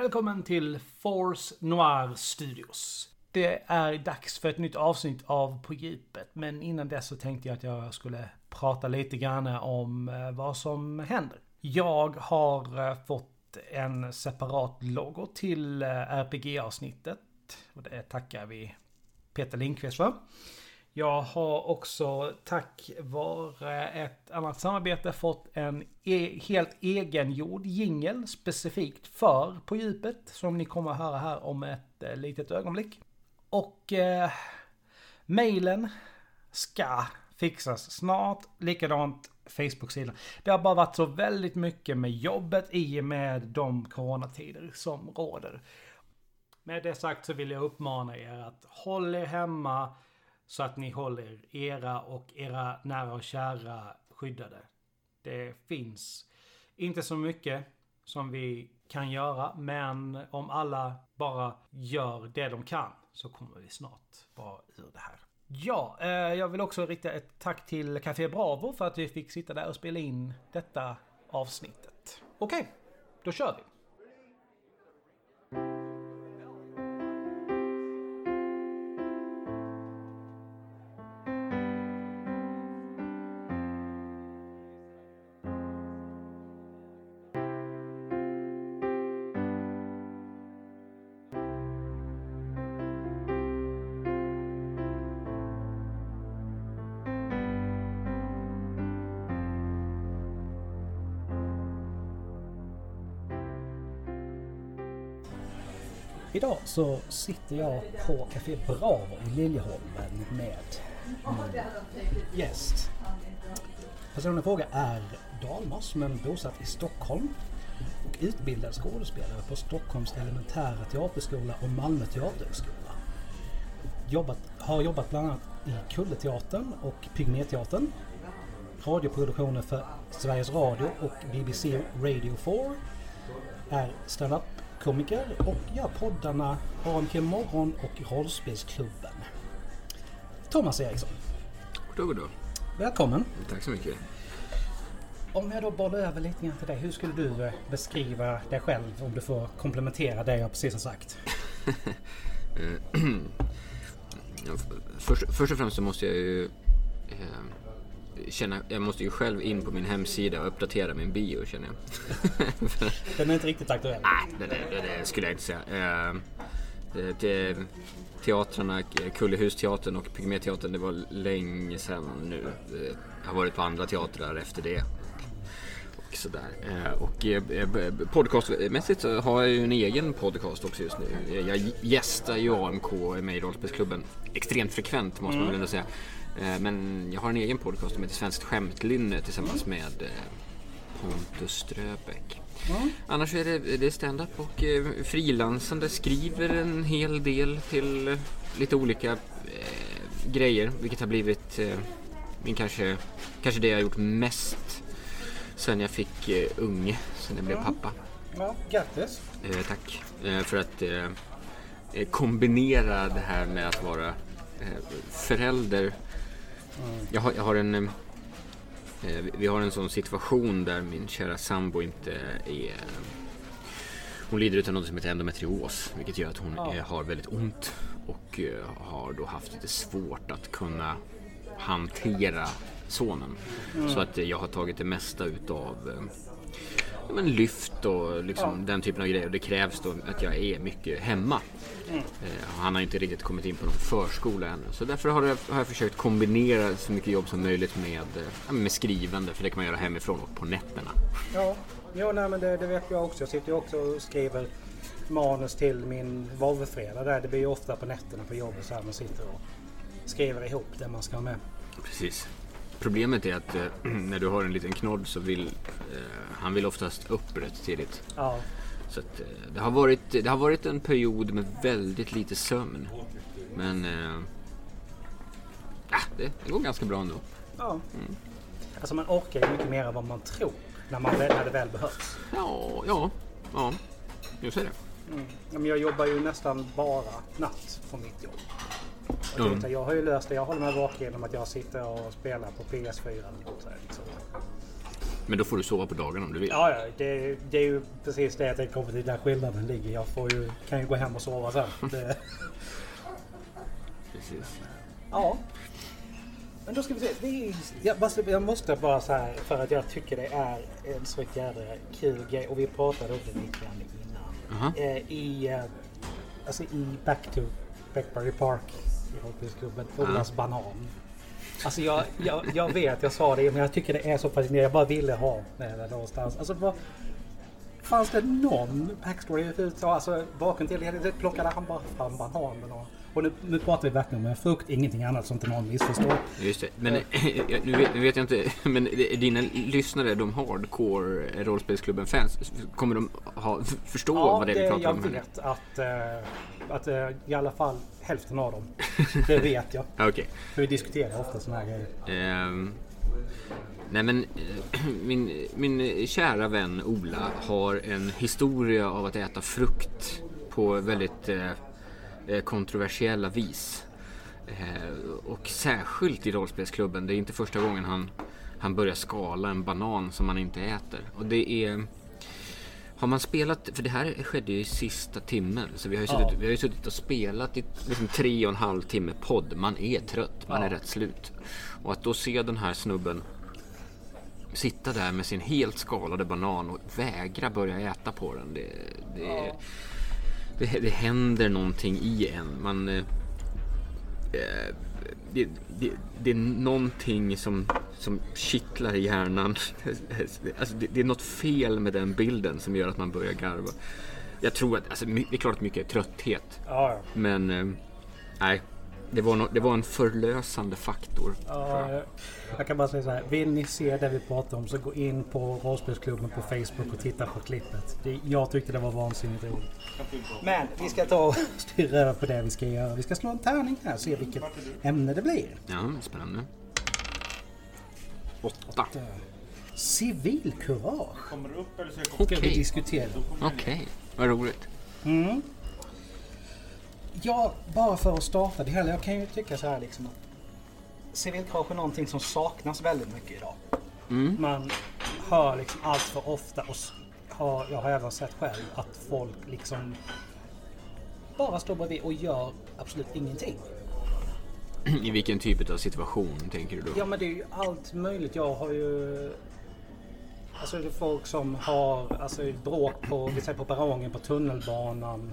Välkommen till Force Noir Studios. Det är dags för ett nytt avsnitt av På djupet, men innan dess så tänkte jag att jag skulle prata lite grann om eh, vad som händer. Jag har eh, fått en separat logo till eh, RPG-avsnittet och det tackar vi Peter Lindqvist för. Jag har också tack vare ett annat samarbete fått en e helt egengjord jingel specifikt för På djupet som ni kommer att höra här om ett eh, litet ögonblick. Och eh, mailen ska fixas snart. Likadant Facebook-sidan. Det har bara varit så väldigt mycket med jobbet i och med de coronatider som råder. Med det sagt så vill jag uppmana er att håll er hemma så att ni håller era och era nära och kära skyddade. Det finns inte så mycket som vi kan göra, men om alla bara gör det de kan så kommer vi snart vara ur det här. Ja, eh, jag vill också rikta ett tack till Café Bravo för att vi fick sitta där och spela in detta avsnittet. Okej, okay, då kör vi. Idag så sitter jag på Café Bravo i Liljeholmen med min gäst. Personen i fråga är Dalmas men bosatt i Stockholm och utbildad skådespelare på Stockholms elementära teaterskola och Malmö teaterhögskola. Jobbat, har jobbat bland annat i Kulleteatern och Pygméteatern. Radioproduktioner för Sveriges Radio och BBC Radio 4. Är stand-up komiker och gör poddarna AMK morgon och Rollspelsklubben. Thomas Eriksson. Goddag, goddag. Välkommen. Tack så mycket. Om jag då bollar över lite grann till dig. Hur skulle du eh, beskriva dig själv om du får komplementera det jag precis har sagt? först, först och främst så måste jag ju eh, känna, jag måste ju själv in på min hemsida och uppdatera min bio känner jag. Den är inte riktigt aktuell? Nej, det, det, det skulle jag inte säga. Eh, det, det, teatrarna, Kullehus-teatern och Pygméteatern, det var länge sedan nu. Jag har varit på andra teatrar efter det. Och sådär. Eh, och eh, podcastmässigt så har jag ju en egen podcast också just nu. Jag gästar ju AMK med i Rollspelsklubben extremt frekvent måste man väl ändå säga. Eh, men jag har en egen podcast som heter Svenskt skämtlinne tillsammans mm. med eh, Pontus Ströbeck. Mm. Annars är det, det stand-up och eh, frilansande. Skriver en hel del till lite olika eh, grejer. Vilket har blivit eh, min kanske, kanske det jag har gjort mest sen jag fick eh, unge. Sen jag blev mm. pappa. Ja, grattis! Tack! för att kombinera det här med att vara förälder jag, har, jag har en... Eh, vi har en sån situation där min kära sambo inte är... Hon lider av något som heter endometrios, vilket gör att hon ja. har väldigt ont och eh, har då haft lite svårt att kunna hantera sonen. Mm. Så att jag har tagit det mesta utav eh, men lyft och liksom ja. den typen av grejer. Det krävs då att jag är mycket hemma. Mm. Han har inte riktigt kommit in på någon förskola ännu. Så därför har jag, har jag försökt kombinera så mycket jobb som möjligt med, eh, med skrivande. För det kan man göra hemifrån och på nätterna. Ja, ja nej, men det, det vet jag också. Jag sitter ju också och skriver manus till min Volvofredag där. Det blir ju ofta på nätterna på jobbet så här man sitter och skriver ihop det man ska ha med. Precis. Problemet är att eh, när du har en liten knodd så vill eh, han vill oftast upp rätt tidigt. Ja. Så att, eh, det, har varit, det har varit en period med väldigt lite sömn. Men äh, det, det går ganska bra ändå. Ja. Mm. Alltså man orkar ju mycket mer än vad man tror när, man, när det väl behövs. Ja, ja, ja. Just det. Mm. Jag jobbar ju nästan bara natt på mitt jobb. Jag, mm. jag har ju löst det. Jag håller mig vaken genom att jag sitter och spelar på PS4. Så här, liksom. Men då får du sova på dagen om du vill. Ja, ja det, det är ju precis det jag tänkte komma till. Där skillnaden ligger. Jag får ju, kan ju gå hem och sova sen. Det, Precis. ja. Men då ska vi se. Är, jag, måste, jag måste bara så här för att jag tycker det är en så jädra kul grej. Och vi pratade om det lite grann innan. Aha. Eh, I, eh, alltså i Back to Beckbury Park i rollspelsklubben. Olas banan. Alltså jag, jag, jag vet, jag sa det, men jag tycker det är så fascinerande. Jag bara ville ha med det någonstans. Alltså, vad, fanns det någon backstory? Alltså bakgrund till det? Plockade han bara fram bananen? Och, och nu, nu pratar vi verkligen om en frukt, ingenting annat så inte någon missförstår. Just det. Men nu, vet, nu vet jag inte, men dina lyssnare, de hardcore rollspelsklubben-fans, kommer de ha, förstå vad det är vi pratar jag om? här? vet att, eh, att eh, i alla fall hälften av dem. Det vet jag. Okej. För vi diskuterar ofta sådana här grejer. Ehm, nej men eh, min, min kära vän Ola har en historia av att äta frukt på väldigt eh, eh, kontroversiella vis. Eh, och särskilt i rollspelsklubben. Det är inte första gången han, han börjar skala en banan som han inte äter. Och det är... Har man spelat, för det här skedde ju i sista timmen, så vi har ju Ja. suttit, vi har ju suttit och spelat i liksom tre och en halv timme podd. Man är trött, man Ja. är rätt slut. Och att då se den här snubben sitta där med sin helt skalade banan och vägra börja äta på den. Det, det, det, det händer någonting i en. Man, eh, eh, det, det, det är någonting som, som kittlar i hjärnan. Alltså det, det är något fel med den bilden som gör att man börjar garva. Jag tror att, alltså, det är klart att mycket är trötthet. Ja, ja. Men eh, nej, det var, no, det var en förlösande faktor. Ja, jag kan bara säga så här. Vill ni se det vi pratar om så gå in på rollspelsklubben på Facebook och titta på klippet. Det, jag tyckte det var vansinnigt roligt. Men vi ska ta och styra över på det vi ska göra. Vi ska slå en tärning här och se vilket ämne det blir. Ja, spännande. Åtta. Civilkurage Kommer upp eller Okej, diskutera. okej. Vad roligt. Mm. Ja, bara för att starta det hela. Jag kan ju tycka så här liksom att civilkurage är någonting som saknas väldigt mycket idag. Mm. Man hör liksom allt för ofta och har, jag har även sett själv att folk liksom bara står bredvid och gör absolut ingenting. I vilken typ av situation tänker du då? Ja men det är ju allt möjligt. Jag har ju Alltså det är folk som har alltså, bråk på, vi säger på perrongen på tunnelbanan.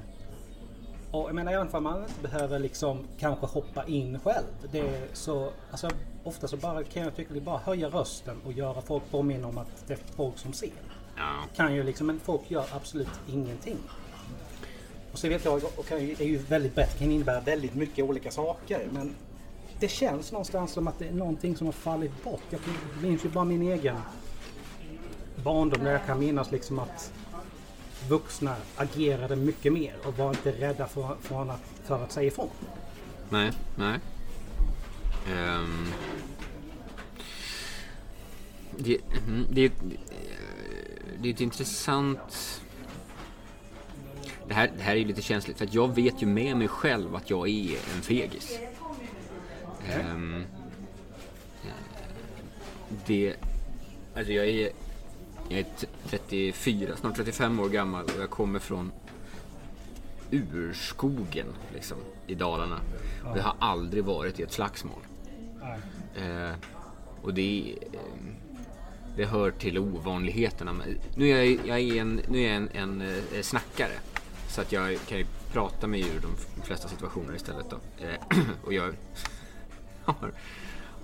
Och jag menar även om man inte behöver liksom kanske hoppa in själv. Det är så, alltså, ofta så bara kan jag tycka att bara höja rösten och göra folk påminna om att det är folk som ser. Ja, Kan ju liksom, men folk gör absolut ingenting. Och så vet jag, och kan ju- är ju väldigt brett, kan innebära väldigt mycket olika saker. Men det känns någonstans som att det är någonting som har fallit bort. Jag minns ju bara min egen barndom där jag kan minnas liksom att vuxna agerade mycket mer och var inte rädda för, för, att, för att säga ifrån. nej, nej. Ehm. det, mm, det, det är ett intressant... Det här, det här är ju lite känsligt för att jag vet ju med mig själv att jag är en fegis. Ehm, det... Alltså jag är... Jag är t- 34, snart 35 år gammal och jag kommer från urskogen liksom, i Dalarna. Och jag har aldrig varit i ett slagsmål. Eh, och det, eh, det hör till ovanligheterna. Men nu är jag, jag är en, nu är jag en, en eh, snackare. Så att jag kan ju prata mig ur de flesta situationer istället. Då. Eh, och jag har,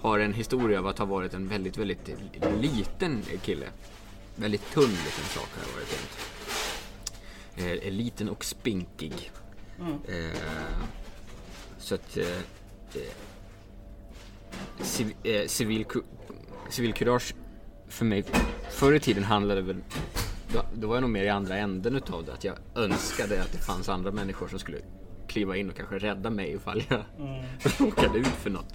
har en historia av att ha varit en väldigt, väldigt liten kille. Väldigt tunn liten sak har jag varit jämt. Eh, är liten och spinkig. Eh, så att eh, eh, civ, eh, civil, ku- civilkurage för mig förr i tiden handlade väl då, då var jag nog mer i andra änden utav det. Att jag önskade att det fanns andra människor som skulle kliva in och kanske rädda mig ifall jag råkade ut för något.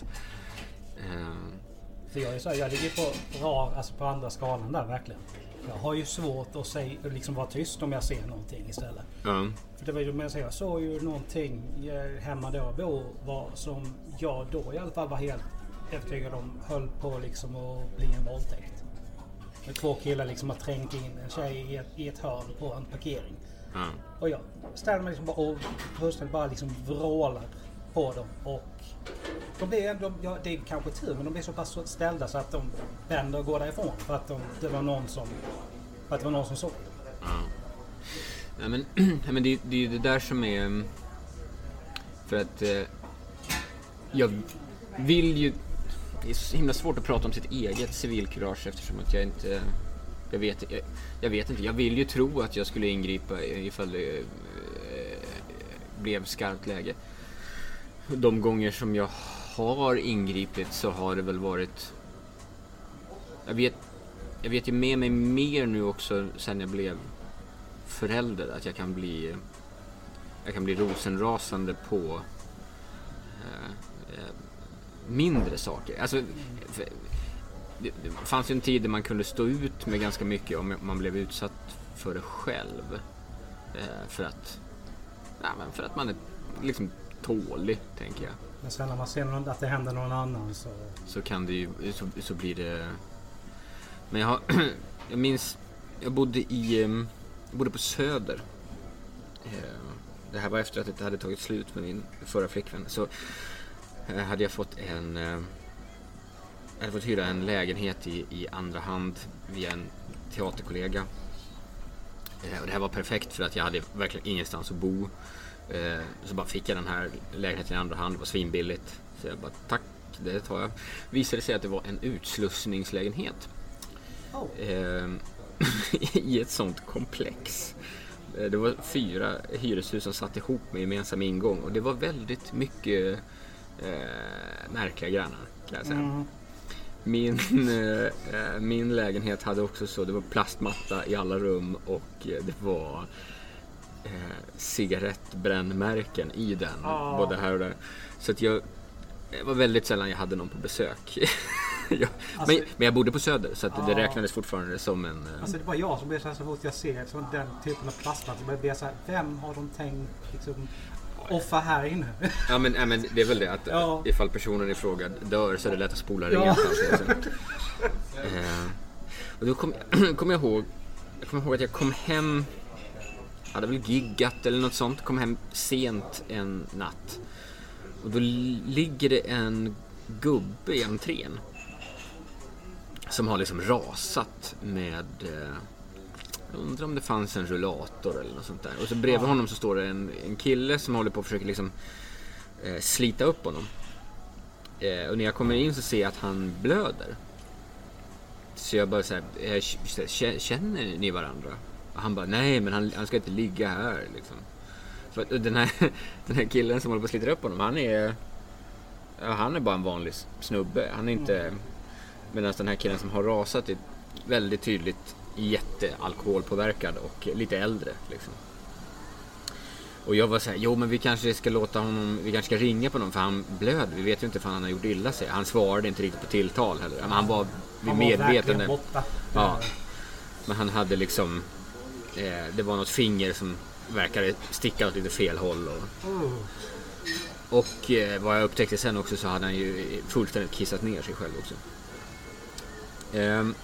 För jag är så här, jag ligger på bra, alltså på andra skalan där verkligen. Jag har ju svårt att säga, liksom vara tyst om jag ser någonting istället. ja. För det var ju, men jag såg ju någonting eh, hemma där jag bor var, som jag då i alla fall var helt övertygad om höll på liksom att bli en våldtäkt. När två killar liksom har trängt in en tjej i ett, i ett hörn på en parkering. Ja. Och jag ställer mig liksom bara och fullständigt bara liksom vrålar på dem. Och de blir, de, ja, det är kanske tur, men de blir så pass ställda så att de vänder och går därifrån. För att de, det var någon som, för att det var någon som såg. Ja. Men, ja, men det, det är ju det där som är... Mm, för att eh, jag vill ju... Det är så himla svårt att prata om sitt eget civilkurage eftersom att jag inte... Jag vet, jag, jag vet inte. Jag vill ju tro att jag skulle ingripa ifall det eh, blev skarpt läge. De gånger som jag har ingripit så har det väl varit... Jag vet, jag vet ju med mig mer nu också sen jag blev förälder att jag kan bli jag kan bli rosenrasande på eh, eh mindre saker. Alltså, för, det, det fanns ju en tid där man kunde stå ut med ganska mycket om man blev utsatt för det själv. Eh, för att nej, men för att man är liksom tålig, tänker jag. Men sen när man ser att det händer någon annan så... så kan det ju, så, så blir det... Men jag har, jag minns, jag bodde i, em, jag bodde på Söder. Eh, Det här var efter att det hade tagit slut med min förra flickvän. Så eh, hade jag fått en, eh, jag hade fått hyra en lägenhet i, i andra hand via en teaterkollega. Eh, Och det här var perfekt för att jag hade verkligen ingenstans att bo. Eh, Så bara fick jag den här lägenheten i andra hand, det var svinbilligt. Så jag bara tack, det tar jag. Visade sig att det var en utslussningslägenhet. Oh. Eh, I ett sånt komplex. Eh, Det var fyra hyreshus som satt ihop med gemensam ingång och det var väldigt mycket eh, märkliga grannar kan jag säga. Mm. Min, eh, min lägenhet hade också så, det var plastmatta i alla rum och det var eh, cigarettbrännmärken i den. Ah. Både här och där. Så att jag, det var väldigt sällan jag hade någon på besök. jag, Alltså- men, men jag bodde på Söder så att det Ah. räknades fortfarande som en... eh, Alltså det var jag som blev så så fort jag ser så den typen av plastmatta. Så blir jag så här, vem har de tänkt liksom offa här inne? Ja men, ja, men det är väl det att Ja. ifall personen i fråga dör så är det lätt att spola Ja. rent. Alltså, så. eh, och då kom, kom jag ihåg, jag kommer ihåg att jag kom hem, hade väl giggat eller något sånt, kom hem sent en natt. Och då li- ligger det en gubbe i entrén. Som har liksom rasat med eh, jag undrar om det fanns en rullator eller något sånt där. Och så bredvid honom så står det en, en kille som håller på att försöka liksom eh, slita upp honom. Eh, och när jag kommer in så ser jag att han blöder. Så jag bara såhär, eh, känner ni varandra? Och han bara, nej men han, han ska inte ligga här liksom. För den här, den här killen som håller på att slita upp honom, han är, han är bara en vanlig snubbe. Han är inte, medan den här killen som har rasat är väldigt tydligt jättealkoholpåverkad och lite äldre. Liksom. Och jag var såhär, jo men vi kanske ska låta honom, vi kanske ska ringa på honom för han blöder. Vi vet ju inte ifall han har gjort illa sig. Han svarade inte riktigt på tilltal heller. Men han var vid Han medvetande. borta. Ja. Men han hade liksom, det var något finger som verkade sticka åt lite fel håll. Och, Oh. och eh, vad jag upptäckte sen också så hade han ju fullständigt kissat ner sig själv också. Ehm,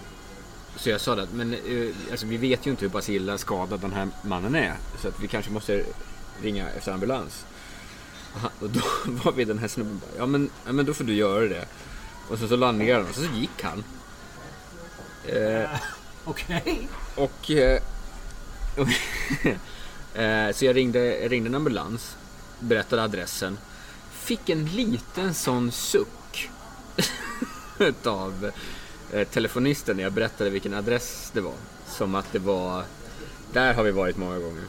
så jag sa att, men eh, alltså, vi vet ju inte hur pass illa skadad den här mannen är. Så att vi kanske måste ringa efter ambulans. Och Och då var vi den här snubben ja men, ja men då får du göra det. Och så, så landade han och så, så gick han. Eh, Okej. och... Eh, eh, så jag ringde, jag ringde en ambulans, berättade adressen. Fick en liten sån suck utav eh, telefonisten när jag berättade vilken adress det var. Som att det var... Där har vi varit många gånger.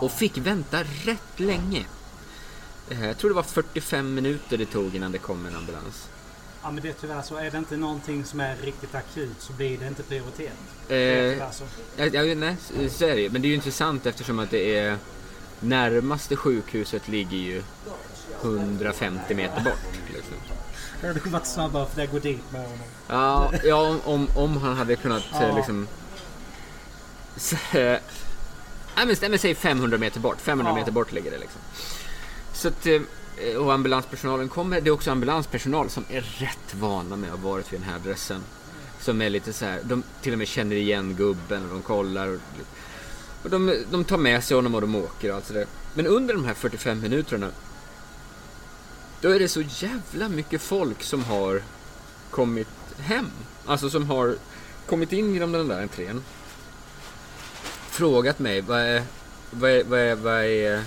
Och fick vänta rätt länge. Eh, jag tror det var 45 minuter det tog innan det kom en ambulans. Ja men det är tyvärr så. Är det inte någonting som är riktigt akut så blir det inte prioriterat. Det Eh, tyvärr så. Ja, ja, nej, så är det. Men det är ju intressant eftersom att det är närmaste sjukhuset ligger ju 150 meter bort. Liksom. Det hade varit snabbare för det går dit med honom. Ja, ja om, om han hade kunnat eh, Ja. liksom... Så, eh, nej, men, nej, men säg 500 meter bort. 500 Ja. meter bort ligger det liksom. Så att, eh, Eh, och ambulanspersonalen kommer. Det är också ambulanspersonal som är rätt vana med att ha varit vid den här adressen. Som är lite så här, de till och med känner igen gubben och de kollar. Och, och de, de tar med sig honom och de åker och allt sådär. Men under de här 45 minuterna då är det så jävla mycket folk som har kommit hem. Alltså som har kommit in genom den där entrén. Frågat mig vad är, vad är, vad är, vad är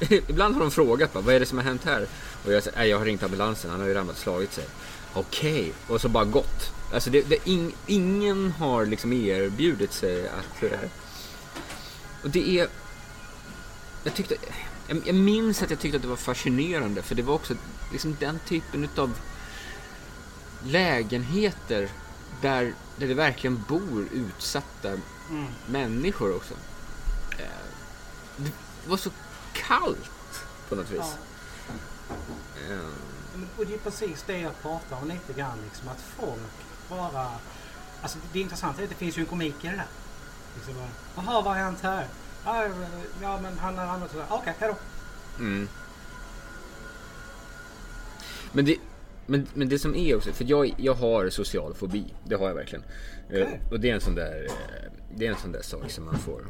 Ibland har de frågat bara, vad är det som har hänt här? Och jag säger, nej jag har ringt ambulansen, han har ju ramlat och slagit sig. Okej, okay. och så bara gått. Alltså det, det, in, ingen har liksom erbjudit sig att... Eh, och det är... Jag tyckte... Jag, jag minns att jag tyckte att det var fascinerande för det var också liksom den typen utav lägenheter där, där det verkligen bor utsatta mm. människor också. Eh, det var så kallt på något vis. Ja. Um. Och det är precis det jag pratar om lite grann. Liksom, att folk bara... Alltså det är intressant att det finns ju en komik i det där. Liksom Jaha, vad har hänt här? Ja, men han har ramlat sådär. Okej, okay, hejdå. Mm. Men det, men, men det som är också, för jag, jag har social fobi. Det har jag verkligen. Okay. Uh, och det är en sån där, uh, det är en sån där sak som man får,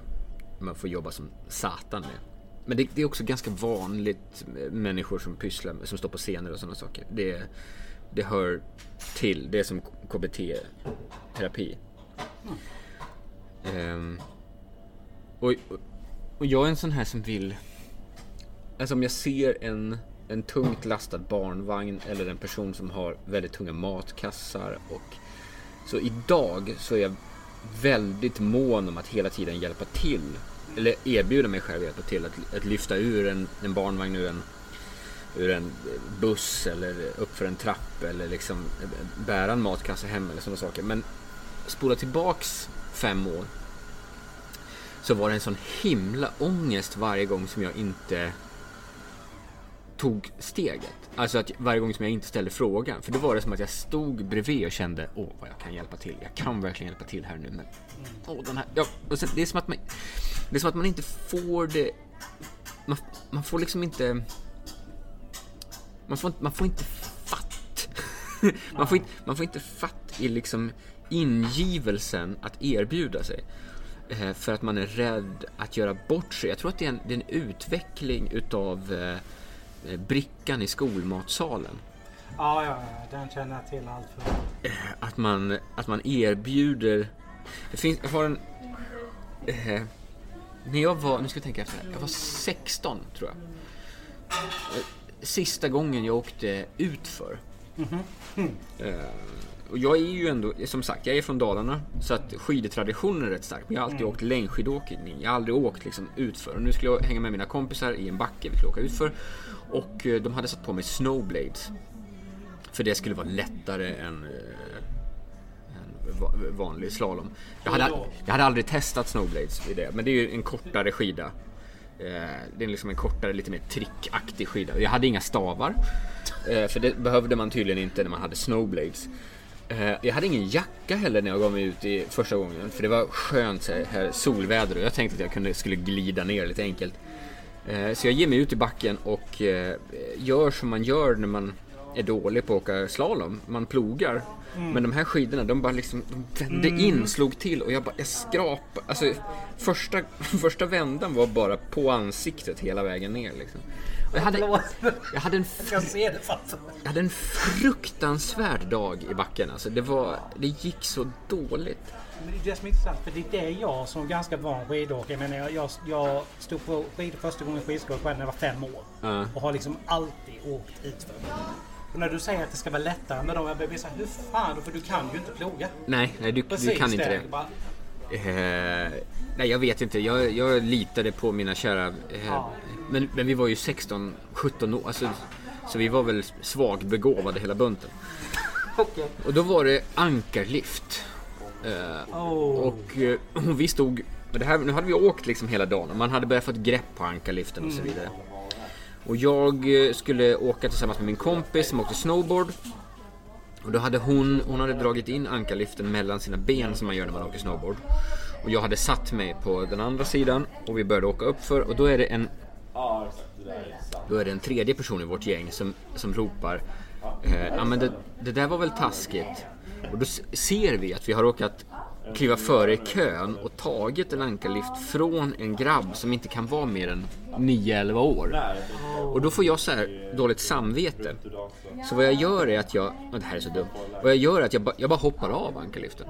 man får jobba som satan med. Men det, det, är också ganska vanligt människor som pysslar som står på scener och sådana saker. Det, det hör till, det är som KBT-terapi. Mm. Um, och, och jag är en sån här som vill, alltså om jag ser en, en tungt lastad barnvagn eller en person som har väldigt tunga matkassar och så idag så är jag väldigt mån om att hela tiden hjälpa till eller erbjuda mig själv hjälpa till att, att lyfta ur en, en barnvagn ur en, ur en buss eller upp för en trapp eller liksom bära en matkasse hem eller sådana saker. Men spola tillbaks fem år så var det en sån himla ångest varje gång som jag inte tog steget. Alltså att varje gång som jag inte ställde frågan. För då var det som att jag stod bredvid och kände, åh vad jag kan hjälpa till. Jag kan verkligen hjälpa till här nu. Men, åh den här, ja, och sen, det är som att man, det är som att man inte får det, man, man får liksom inte, man får, man får inte fatt. man, får inte, man får inte fatt i liksom ingivelsen att erbjuda sig. Eh, för att man är rädd att göra bort sig. Jag tror att det är en, det är en utveckling utav Eh, brickan i skolmatsalen. Ja, ja, ja, den känner jag till allt för. Eh, att man, att man erbjuder... Det finns, jag har en... Eh, när jag var, nu ska jag tänka efter, jag var 16 tror jag. Eh, sista gången jag åkte utför. Mm -hmm. mm. Eh, och jag är ju ändå, som sagt, jag är från Dalarna. Så att skidtraditionen är rätt stark. Men jag har alltid mm. åkt längdskidåkning. Jag har aldrig åkt liksom utför. Och nu skulle jag hänga med mina kompisar i en backe. Vi skulle åka utför. Och eh, de hade satt på mig snowblades. För det skulle vara lättare än, äh, än vanlig slalom. Jag hade, jag hade aldrig testat snowblades i det. Men det är ju en kortare skida. Eh, det är liksom en kortare, lite mer trickaktig skida. Jag hade inga stavar. För det behövde man tydligen inte när man hade snowblades. Jag hade ingen jacka heller när jag gav mig ut i första gången. För det var skönt så här, solväder och jag tänkte att jag kunde, skulle glida ner lite enkelt. Eh, så jag ger mig ut i backen och eh, gör som man gör när man är dålig på att åka slalom. Man plogar. Mm. Men de här skidorna, de bara liksom, de vände mm. in, slog till och jag bara, jag skrapade. Alltså första, första vändan var bara på ansiktet hela vägen ner liksom. Och jag, hade, jag, hade en, jag hade en fruktansvärd dag i backen alltså. Det var, det gick så dåligt. Men det är det som är intressant, för det är jag som ganska van skidåkare, jag menar jag, jag stod på skidor första gången skidskål själv när jag var fem år. Uh. Och har liksom alltid åkt utför. Och när du säger att det ska vara lättare med dem, jag blir såhär, hur fan? För du kan ju inte ploga. Nej, nej du, du kan inte det. Bara... Uh, nej, jag vet inte. Jag, jag litade på mina kära... Uh, ja. men, men vi var ju 16, 17 år. Alltså, så vi var väl svagbegåvade hela bunten. okay. Och då var det ankarlift. Oh. Och uh, vi stod, det här, nu hade vi åkt liksom hela dagen och man hade börjat få ett grepp på ankarliften och så mm. vidare. Och jag eh, skulle åka tillsammans med min kompis som åkte snowboard. Och då hade hon, hon hade dragit in ankarliften mellan sina ben som man gör när man åker snowboard. Och jag hade satt mig på den andra sidan och vi började åka uppför och då är det en då är det en tredje person i vårt gäng som, som ropar eh, men det, det där var väl taskigt Och då ser vi att vi har råkat kliva före i kön och tagit en ankarlift från en grabb som inte kan vara mer än 9-11 år. Och då får jag så här dåligt samvete. Så vad jag gör är att jag, oh, det här är så dumt. Vad jag gör är att jag, ba, jag bara hoppar av ankarliften.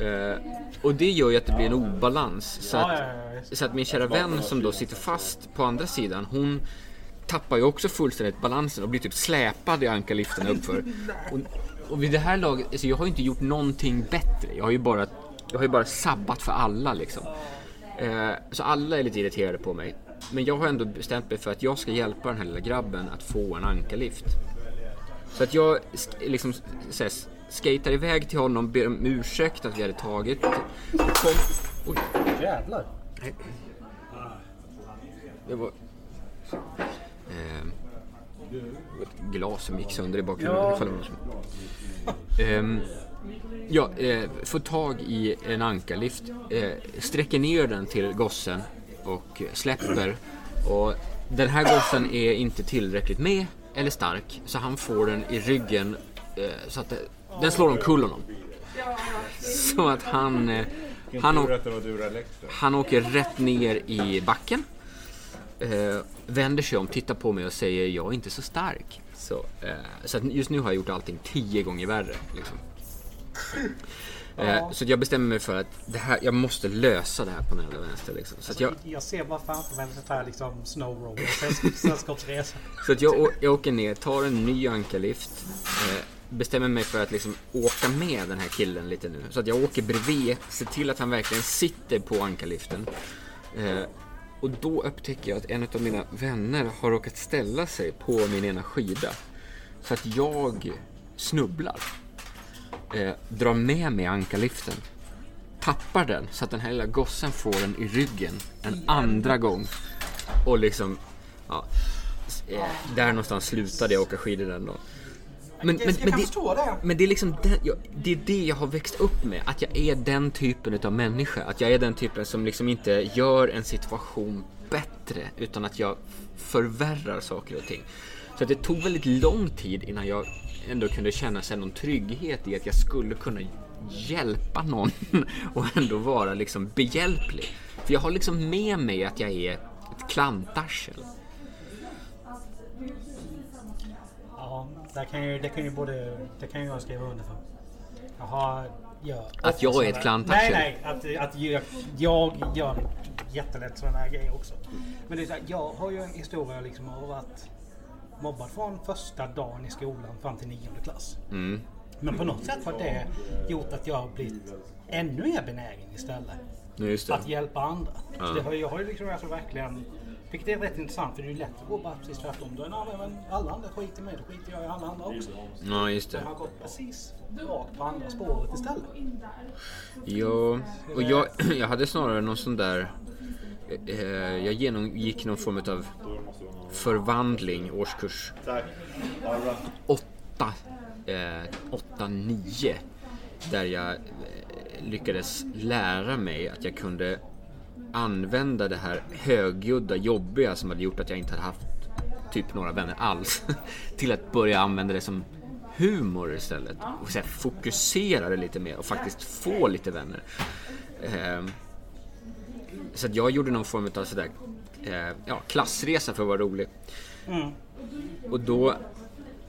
Eh, och det gör ju att det blir en obalans. Så att, så att min kära vän som då sitter fast på andra sidan, hon tappar ju också fullständigt balansen och blir typ släpad i ankarliften uppför. Och, och vid det här laget, alltså jag har ju inte gjort någonting bättre. Jag har ju bara, jag har ju bara sabbat för alla liksom. Eh, så alla är lite irriterade på mig. Men jag har ändå bestämt mig för att jag ska hjälpa den här lilla grabben att få en ankarlift. Så att jag liksom så här, skatar iväg till honom, ber om ursäkt att vi hade tagit. Kom, oj, Jävlar. det var... Eh, det var ett glas som gick sönder i bakgrunden. Ja. Ehm, ja, eh, får tag i en ankarlift, eh, sträcker ner den till gossen och släpper. Och den här gossen är inte tillräckligt med eller stark så han får den i ryggen eh, så att det, den slår omkull honom. Så att han, eh, han, han åker rätt ner i backen. Eh, vänder sig om, tittar på mig och säger jag är inte så stark. Så, eh, så just nu har jag gjort allting tio gånger värre. Liksom. Eh, så att jag bestämmer mig för att det här, jag måste lösa det här på den vänster. Liksom. Så, att jag, Jag ser bara framför mig så här liksom snowroller, sällsk- sällskapsresa. så att jag, jag åker ner, tar en ny ankarlift. Eh, bestämmer mig för att liksom åka med den här killen lite nu. Så att jag åker bredvid, ser till att han verkligen sitter på ankarliften. Eh, och då upptäcker jag att en av mina vänner har råkat ställa sig på min ena skida. Så att jag snubblar. Eh, drar med mig ankarliften. Tappar den så att den här lilla gossen får den i ryggen en andra gång. Och liksom, ja. Eh, där någonstans slutade jag åka skidor den dagen. Men, men, men, det, det. men det är liksom den, jag, det är det jag har växt upp med. Att jag är den typen av människa. Att jag är den typen som liksom inte gör en situation bättre. Utan att jag förvärrar saker och ting. Så att det tog väldigt lång tid innan jag ändå kunde känna sig någon trygghet i att jag skulle kunna hjälpa någon och ändå vara liksom behjälplig. För jag har liksom med mig att jag är ett klantarsel. Det kan ju, det kan ju både, det kan ju jag skriva under för. Jag har, jag, Att jag är ett klantarsel? Nej, nej. Att, att jag, jag gör jättelätt sådana här grejer också. Men det är så här, jag har ju en historia liksom av att mobbad från första dagen i skolan fram till nionde klass. Mm. Men på något sätt har det gjort att jag har blivit ännu mer benägen istället. Att hjälpa andra. Ja. Så det har, jag har ju liksom alltså verkligen vilket är rätt intressant för det är ju lätt att gå bara precis tvärtom. Då är det, "Ja, men alla andra skiter i mig, då skiter jag i alla andra också. Ja, just det. jag har gått precis rakt på andra spåret istället. Ja, och jag, jag hade snarare någon sån där... Eh, jag genomgick någon form av förvandling årskurs Tack. Alla. 8, eh, 8, 9. Där jag eh, lyckades lära mig att jag kunde använda det här högljudda, jobbiga som hade gjort att jag inte hade haft typ några vänner alls. till att börja använda det som humor istället. Och så här, fokusera det lite mer och faktiskt få lite vänner. Ehm, så att jag gjorde någon form av sådär, eh, ja, klassresa för att vara rolig. Mm. Och då,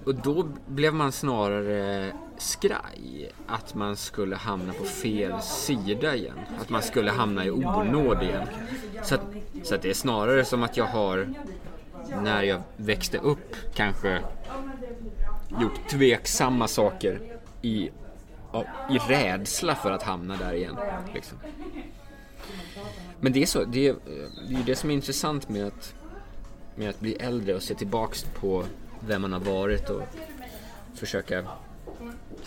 och då blev man snarare skraj. Att man skulle hamna på fel sida igen. Att man skulle hamna i onåd igen. Så att, så att det är snarare som att jag har, när jag växte upp, kanske gjort tveksamma saker i, i rädsla för att hamna där igen. Liksom. Men det är så, det är, ju det som är intressant med att med att bli äldre och se tillbaks på vem man har varit och försöka,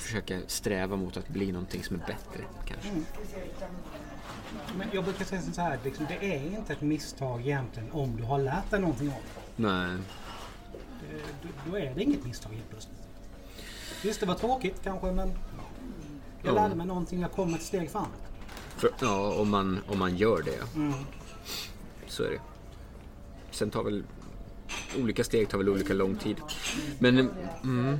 försöka sträva mot att bli någonting som är bättre kanske. Men jag brukar säga så här, liksom, det är inte ett misstag egentligen om du har lärt dig någonting av det. Nej. Det- Då, då är det inget misstag helt plötsligt. Visst, det var tråkigt kanske men jag Ja. lärde mig någonting, jag kom ett steg framåt. För, ja, om man, om man gör det. Mm. Så är det. Sen tar väl olika steg tar väl olika lång tid. Men mm,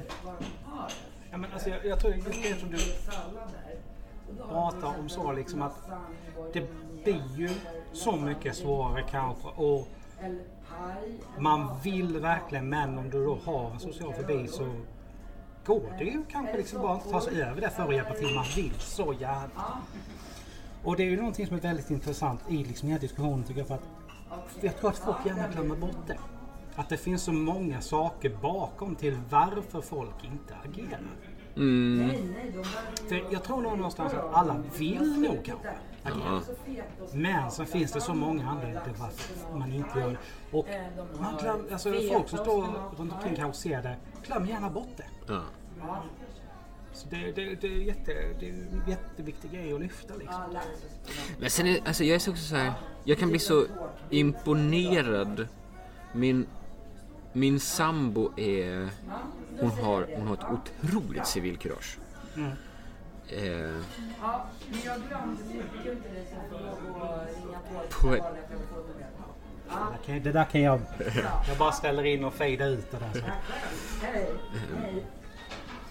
Ja, men alltså, jag, jag tror just det som du pratar om så liksom att det blir ju så mycket svårare kanske och man vill verkligen men om du då har en social fobi så går det ju kanske liksom bara inte att ta sig över det för att hjälpa till. Man vill så gärna. Och det är ju någonting som är väldigt intressant i liksom den här diskussionen tycker jag. För att jag tror att folk gärna glömmer bort det. Att det finns så många saker bakom till varför folk inte agerar. Mm. För jag tror nog någonstans att alla vill nog kanske agera. Men sen finns det så många anledningar till varför man inte gör det. Och man glöm, alltså, folk som står runt omkring kanske ser det, glöm gärna bort det. Ja. Så det, det, det, är jätte, det är en jätteviktig grej att lyfta liksom. Men sen är, alltså jag är så också så här, jag kan bli så imponerad. Min, min sambo är, hon har, hon har ett otroligt civilkurage. Mm. Eh, på, ett- Okej, det där kan jag... Jag bara ställer in och fejdar ut det där. Så.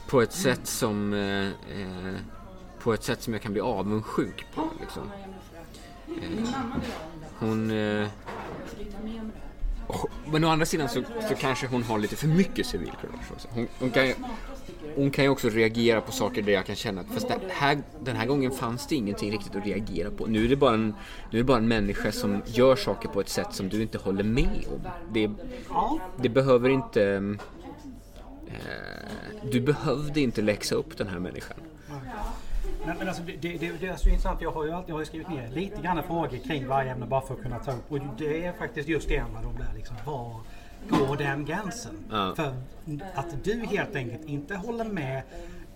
på ett sätt som eh, eh, på ett sätt som jag kan bli avundsjuk på. Liksom. Eh, hon... Eh, men å andra sidan så, så kanske hon har lite för mycket civilkurage också. Hon, hon, kan ju, hon kan ju också reagera på saker där jag kan känna att fast det här, den här gången fanns det ingenting riktigt att reagera på. Nu är det bara en, nu är det bara en människa som gör saker på ett sätt som du inte håller med om. Det, det behöver inte... Eh, du behövde inte läxa upp den här människan men, men alltså, det, det, det, det är så intressant. Jag har ju alltid jag har skrivit ner lite grann frågor kring varje ämne bara för att kunna ta upp. Och det är faktiskt just en av de där liksom. Var går den gränsen? Ja. För att du helt enkelt inte håller med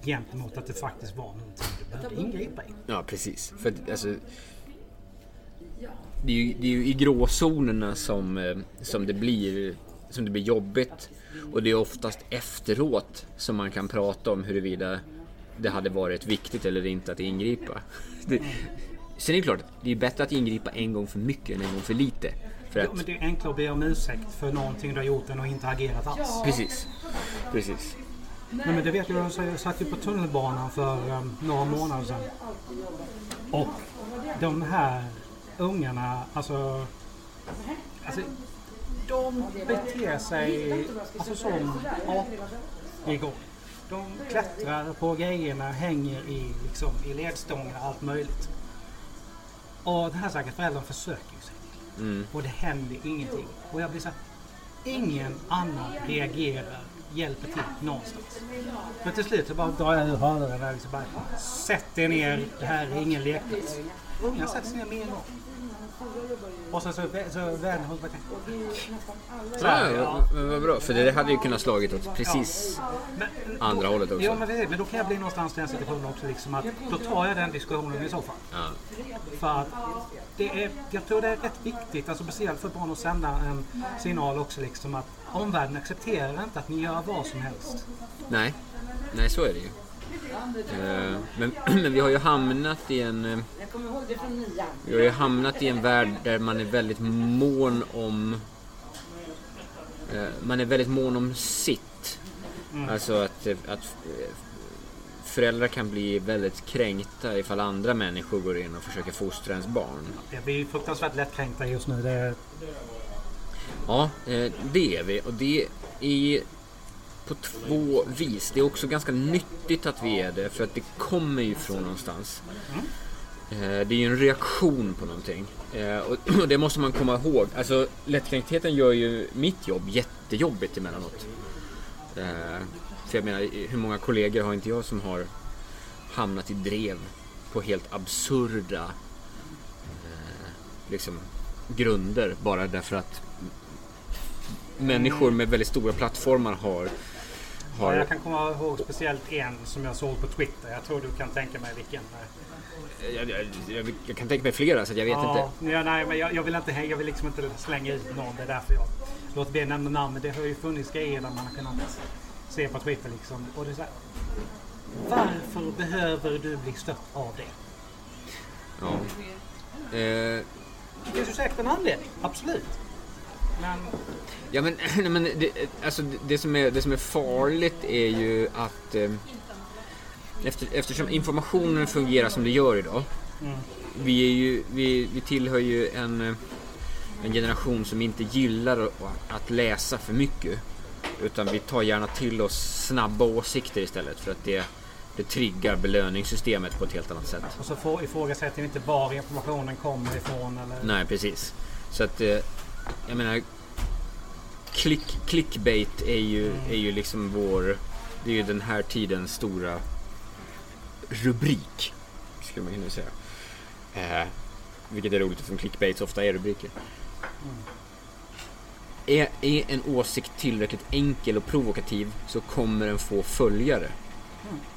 gentemot att det faktiskt var någonting du behövde ingripa i. Ja, precis. För alltså, det, är ju, det är ju i gråzonerna som, eh, som, det blir, som det blir jobbigt. Och det är oftast efteråt som man kan prata om huruvida det hade varit viktigt eller inte att ingripa. Det, sen är det klart, det är bättre att ingripa en gång för mycket än en gång för lite. För att, men det är enklare att be om ursäkt för någonting du har gjort än att inte agerat alls. Precis. Precis. Nej, men det vet jag, så jag satt ju på tunnelbanan för um, några månader sedan. Och de här ungarna, alltså... alltså de beter sig alltså som apor igår. De klättrar på grejerna, hänger i, liksom, i ledstångar och allt möjligt. Och den här stackars föräldern försöker ju sig. Mm. Och det händer ingenting. Och jag blir så här, ingen annan reagerar, hjälper till någonstans. För till slut så bara drar jag ur hörlurarna och liksom bara Sätt er ner, det här är ingen lekplats. Ungen sätter sig ner med en gång. Och sen så, så här, Ja, ja. men vad bra. För det hade ju kunnat slagit åt precis Men, andra hållet också. Ja men, men då kan jag bli någonstans i den situationen också liksom att då tar jag den diskussionen i så fall. Ja. För att det är, jag tror det är rätt viktigt, alltså speciellt för barn att sända en signal också liksom att omvärlden accepterar inte att ni gör vad som helst. Nej, nej så är det ju. Eh, Men, men vi har ju hamnat i en... eh, Vi har ju hamnat i en värld där man är väldigt mån om... eh, Man är väldigt mån om sitt. Alltså att, att föräldrar kan bli väldigt kränkta ifall andra människor går in och försöker fostra ens barn. Jag blir fruktansvärt lättkränkta just nu. Det är, Ja, det är vi. Och det är på två vis. Det är också ganska nyttigt att vi är det för att det kommer ju från någonstans. Eh, det är ju en reaktion på någonting. Eh, och det måste man komma ihåg. Alltså lättkränktheten gör ju mitt jobb jättejobbigt emellanåt. Eh, för jag menar, hur många kollegor har inte jag som har hamnat i drev på helt absurda liksom, grunder bara därför att människor med väldigt stora plattformar har ja, har jag kan komma ihåg speciellt en som jag såg på Twitter. Jag tror du kan tänka mig vilken. eh, jag, jag, jag, jag kan tänka mig flera så att jag vet ja, inte. Ja, nej, men jag, jag, vill inte, jag vill liksom inte slänga ut någon. Det är därför jag låter bli nämna namn. Men det har ju funnits grejer där man har kunnat se på Twitter liksom. Och det är så här, varför behöver du bli stött av det? Ja. Eh, Det finns ju säkert en anledning, absolut. Men ja men, nej, men det, alltså, det, som är, det som är farligt är ju att... Eh, efter, eftersom informationen fungerar som det gör idag. Vi, är ju, vi, vi tillhör ju en, eh, en generation som inte gillar att, läsa för mycket. Utan vi tar gärna till oss snabba åsikter istället för att det, det triggar belöningssystemet på ett helt annat sätt. Och så ifrågasätter vi inte var informationen kommer ifrån eller... Nej, precis. Så att, eh, jag menar, click, clickbait är ju, är ju liksom vår, det är ju den här tidens stora rubrik, skulle man kunna säga. Eh, vilket är roligt eftersom clickbaits ofta är rubriker. Är, är en åsikt tillräckligt enkel och provokativ så kommer den få följare.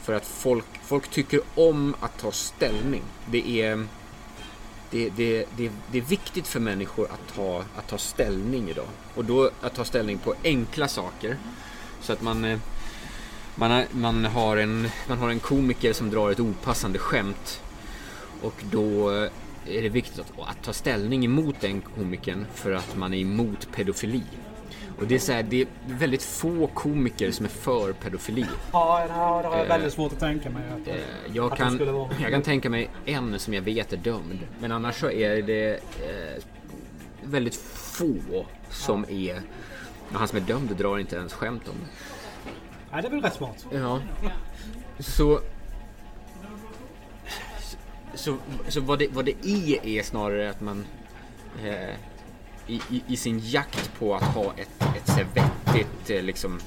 För att folk, folk tycker om att ta ställning. Det är, det, det, det, det är viktigt för människor att ta, att ta ställning idag. Och då att ta ställning på enkla saker. Så att man, eh, man, har, man, har en, man har en komiker som drar ett opassande skämt. Och då eh, är det viktigt att, att ta ställning emot den komikern för att man är emot pedofili. Och det är, så här, det är väldigt få komiker som är för pedofili. Ja, det har, jag Eh, väldigt svårt att tänka mig. Att, Eh, Jag Att kan, vara- jag kan tänka mig en som jag vet är dömd. Men annars så är det eh, väldigt få som är... Han som är dömd drar inte ens skämt om det. Nej, det är väl rätt smart. Ja. Så... Så, så vad, det, vad det är är snarare att man eh, i, i, i sin jakt på att ha ett, ett så vettigt, eh, liksom,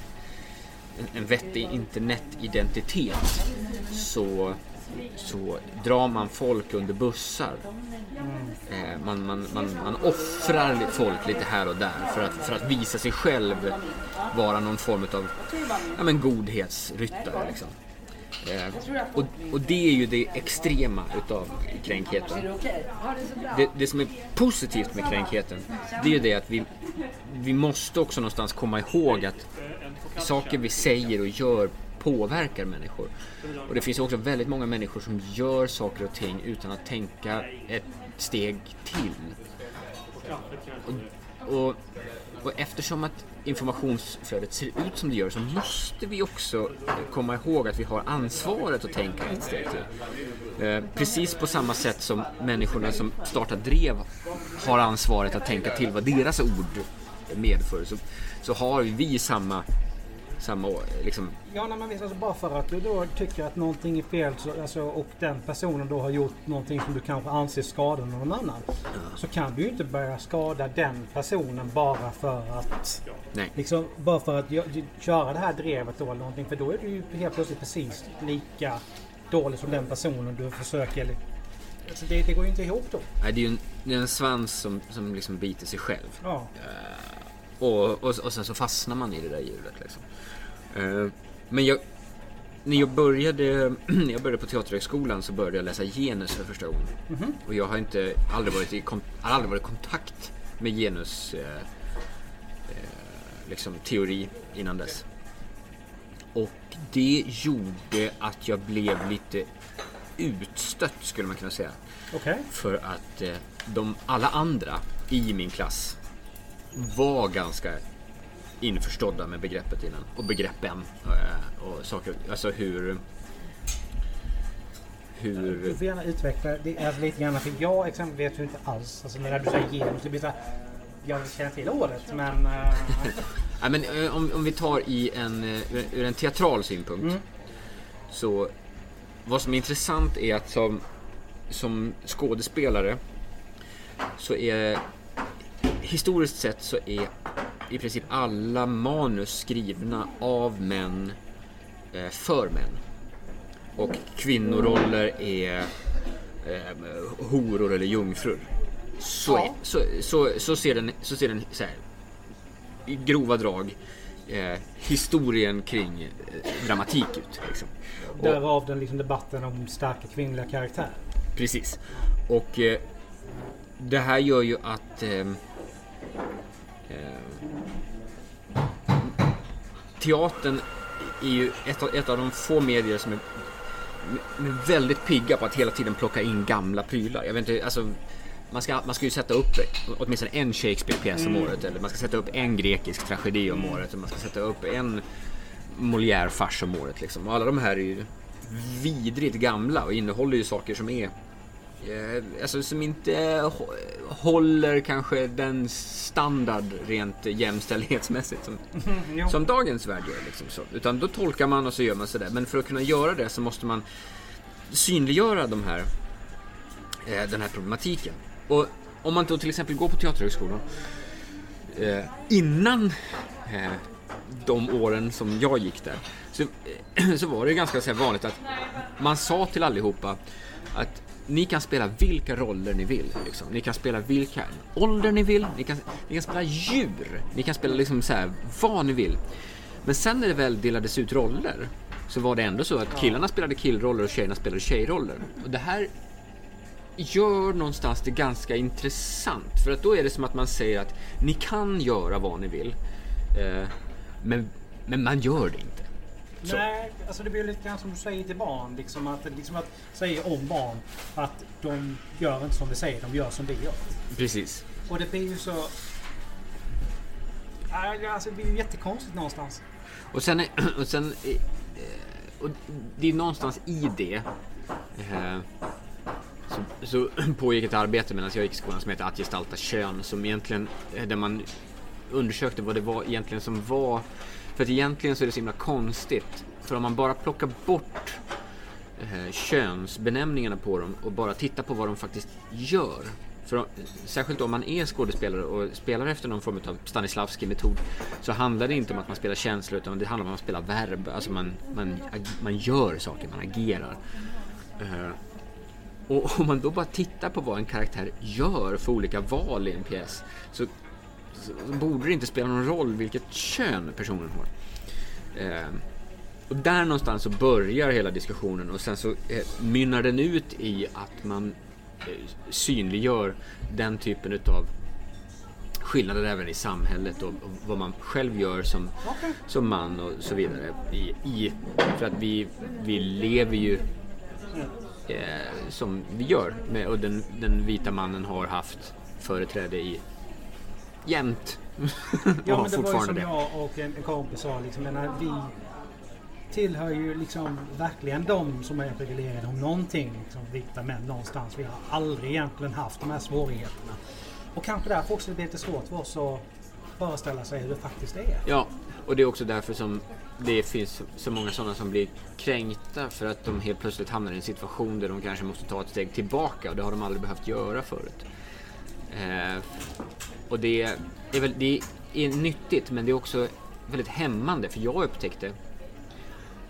en, en vettig internetidentitet så, så drar man folk under bussar. Eh, man, man, man, man offrar folk lite här och där för att, för att visa sig själv vara någon form av ja, men godhetsryttare. Liksom. Eh, och, och det är ju det extrema utav kränkheten. Det, det som är positivt med kränkheten, det är ju det att vi, vi måste också någonstans komma ihåg att saker vi säger och gör påverkar människor. Och det finns också väldigt många människor som gör saker och ting utan att tänka ett steg till. Och, och, och eftersom att informationsflödet ser ut som det gör så måste vi också eh, komma ihåg att vi har ansvaret att tänka ett steg till. Eh, precis på samma sätt som människorna som startar drev har ansvaret att tänka till vad deras ord medför så, så har vi samma, samma liksom, Ja, nej, men visst, alltså bara för att du då tycker att någonting är fel så, alltså, och den personen då har gjort någonting som du kanske anser skada någon annan. Så kan du ju inte börja skada den personen bara för att nej. liksom, bara för att köra det här drevet då eller någonting. För då är du ju helt plötsligt precis lika dålig som den personen du försöker... Alltså det, det går ju inte ihop då. Nej, det är ju en, det är en svans som, som liksom biter sig själv. Ja. Och, och, och sen så fastnar man i det där hjulet. Liksom. Eh, men jag, när jag började, när jag började på Teaterhögskolan så började jag läsa genus för första gången. Och jag har inte aldrig varit i, har aldrig varit i kontakt med genus eh, eh, liksom, teori innan dess. Och det gjorde att jag blev lite utstött skulle man kunna säga. Okej. För att eh, de, alla andra i min klass var ganska införstådda med begreppet innan. Och begreppen. Eh, och saker, alltså hur... Du Hur... får gärna utveckla det är lite grann. För jag exempelvis vet ju inte alls. Alltså när du säger genus. Det blir så här, jag känner till ordet men... Ja, men, eh, om, om vi tar i en, ur en teatral synpunkt. Mm. Så vad som är intressant är att som, som skådespelare så är historiskt sett så är i princip alla manus skrivna av män eh, för män. Och kvinnoroller är eh, horor eller jungfrur. Så, är, så, så, så ser den, så ser den så här, i grova drag eh, historien kring eh, dramatik ut. Liksom. Och, Därav den liksom debatten om starka kvinnliga karaktärer. Precis. Och eh, det här gör ju att eh, teatern är ju ett av, ett av de få medier som är, är väldigt pigga på att hela tiden plocka in gamla prylar. Jag vet inte, alltså man ska, man ska ju sätta upp åtminstone en Shakespeare-pjäs om året eller man ska sätta upp en grekisk tragedi om året och man ska sätta upp en Molière-fars om året liksom. Och alla de här är ju vidrigt gamla och innehåller ju saker som är Alltså som inte hå- håller kanske den standard rent jämställdhetsmässigt som, som dagens värld gör. Liksom så. Utan då tolkar man och så gör man sådär. Men för att kunna göra det så måste man synliggöra de här, eh, den här problematiken. Och om man då till exempel går på Teaterhögskolan eh, innan eh, de åren som jag gick där så, eh, så var det ganska så vanligt att man sa till allihopa att ni kan spela vilka roller ni vill. Liksom. Ni kan spela vilka ålder ni vill, ni kan, ni kan spela djur, ni kan spela liksom så här, vad ni vill. Men sen när det väl delades ut roller så var det ändå så att killarna spelade killroller och tjejerna spelade tjejroller. Och det här gör någonstans det ganska intressant. För att då är det som att man säger att ni kan göra vad ni vill. Eh, men, men man gör det inte. Så. Nej, alltså det blir lite grann som du säger till barn. Liksom att, liksom att säga om barn att de gör inte som vi säger, de gör som vi gör. Precis. Och det blir ju så... Alltså det blir ju jättekonstigt någonstans. Och sen, och sen eh, och det är någonstans i det eh, så, så pågick ett arbete medan jag gick i skolan som heter Att gestalta kön som egentligen eh, där man undersökte vad det var egentligen som var för att egentligen så är det så himla konstigt för om man bara plockar bort eh, könsbenämningarna på dem och bara tittar på vad de faktiskt gör. För, om- särskilt om man är skådespelare och spelar efter någon form av Stanislavski-metod så handlar det inte om att man spelar känslor utan det handlar om att man spelar verb. Alltså man, man, man gör saker, man agerar. Eh, och om man då bara tittar på vad en karaktär gör för olika val i en pjäs så, så, borde det inte spela någon roll vilket kön personen har. Eh, och där någonstans så börjar hela diskussionen och sen så eh, mynnar den ut i att man eh, synliggör den typen utav skillnader även i samhället och, och vad man själv gör som, Okej. som man och så vidare. I, i, för att vi, vi lever ju eh, som vi gör med, och den, den vita mannen har haft företräde i jämt. Ja men det var ju som det. jag och en, en kompis sa. Liksom, menar, vi tillhör ju liksom verkligen de som är privilegierade om någonting. Liksom, vita män någonstans. Vi har aldrig egentligen haft de här svårigheterna. Och kanske därför också det blir lite svårt för oss att föreställa sig hur det faktiskt är. Ja, och det är också därför som det finns så många sådana som blir kränkta för att de helt plötsligt hamnar i en situation där de kanske måste ta ett steg tillbaka och det har de aldrig behövt göra förut. Eh, och det är, väl, det är nyttigt men det är också väldigt hämmande för jag upptäckte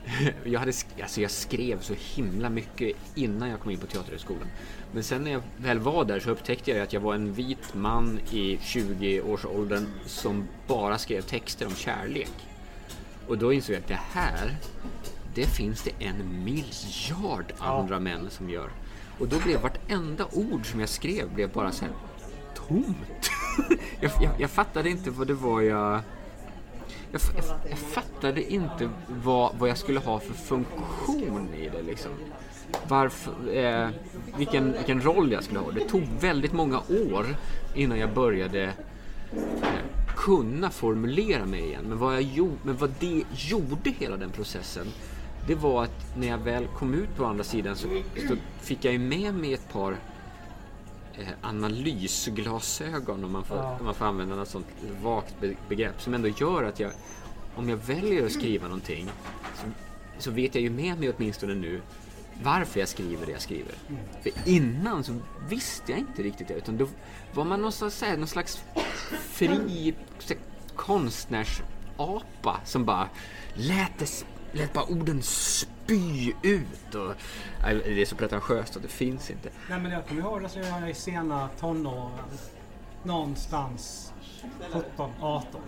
jag, hade, alltså jag skrev så himla mycket innan jag kom in på Teaterhögskolan. Men sen när jag väl var där så upptäckte jag att jag var en vit man i 20-årsåldern som bara skrev texter om kärlek. Och då insåg jag att det här, det finns det en miljard andra män som gör. Och då blev vartenda ord som jag skrev blev bara så här tomt. jag, jag, jag fattade inte vad det var jag... Jag, jag, jag fattade inte vad, vad jag skulle ha för funktion i det liksom. Varför, eh, vilken, vilken roll jag skulle ha. Det tog väldigt många år innan jag började eh, kunna formulera mig igen. Men vad, jag gjorde, men vad det gjorde hela den processen, det var att när jag väl kom ut på andra sidan så, så fick jag ju med mig ett par analysglasögon om man, får, Ja. om man får använda något sånt vagt be- begrepp som ändå gör att jag, om jag väljer att skriva någonting så, så vet jag ju med mig åtminstone nu varför jag skriver det jag skriver. För innan så visste jag inte riktigt det utan då var man någonstans, så här, någon slags fri konstnärsapa som bara lät, det, lät bara orden spy ut. Och, det är så pretentiöst att det finns inte. Nej men jag kommer ihåg att jag i sena tonåren. Någonstans 17, 18.